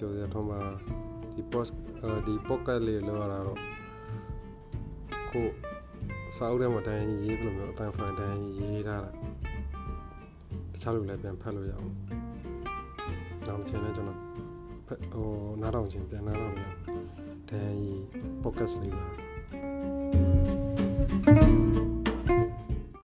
ကျော်စရာထုံးမှာဒီ post ဒီ pocket လေးလောက်ရတာတော့ကိုစာအုပ်ထဲမှာတိုင်းရေးတယ်လို့မျိုးအတန်ဖိုင်တိုင်းရေးထားတာတခြားလူလည်းပြန်ဖတ်လို့ရအောင်နောက်တစ်ချိန်လည်းကျွန်တော်ဖတ်ဟိုနားထောင်ခြင်းပြန်နားထောင်ရအောင်တိုင်း pocket လေးပါ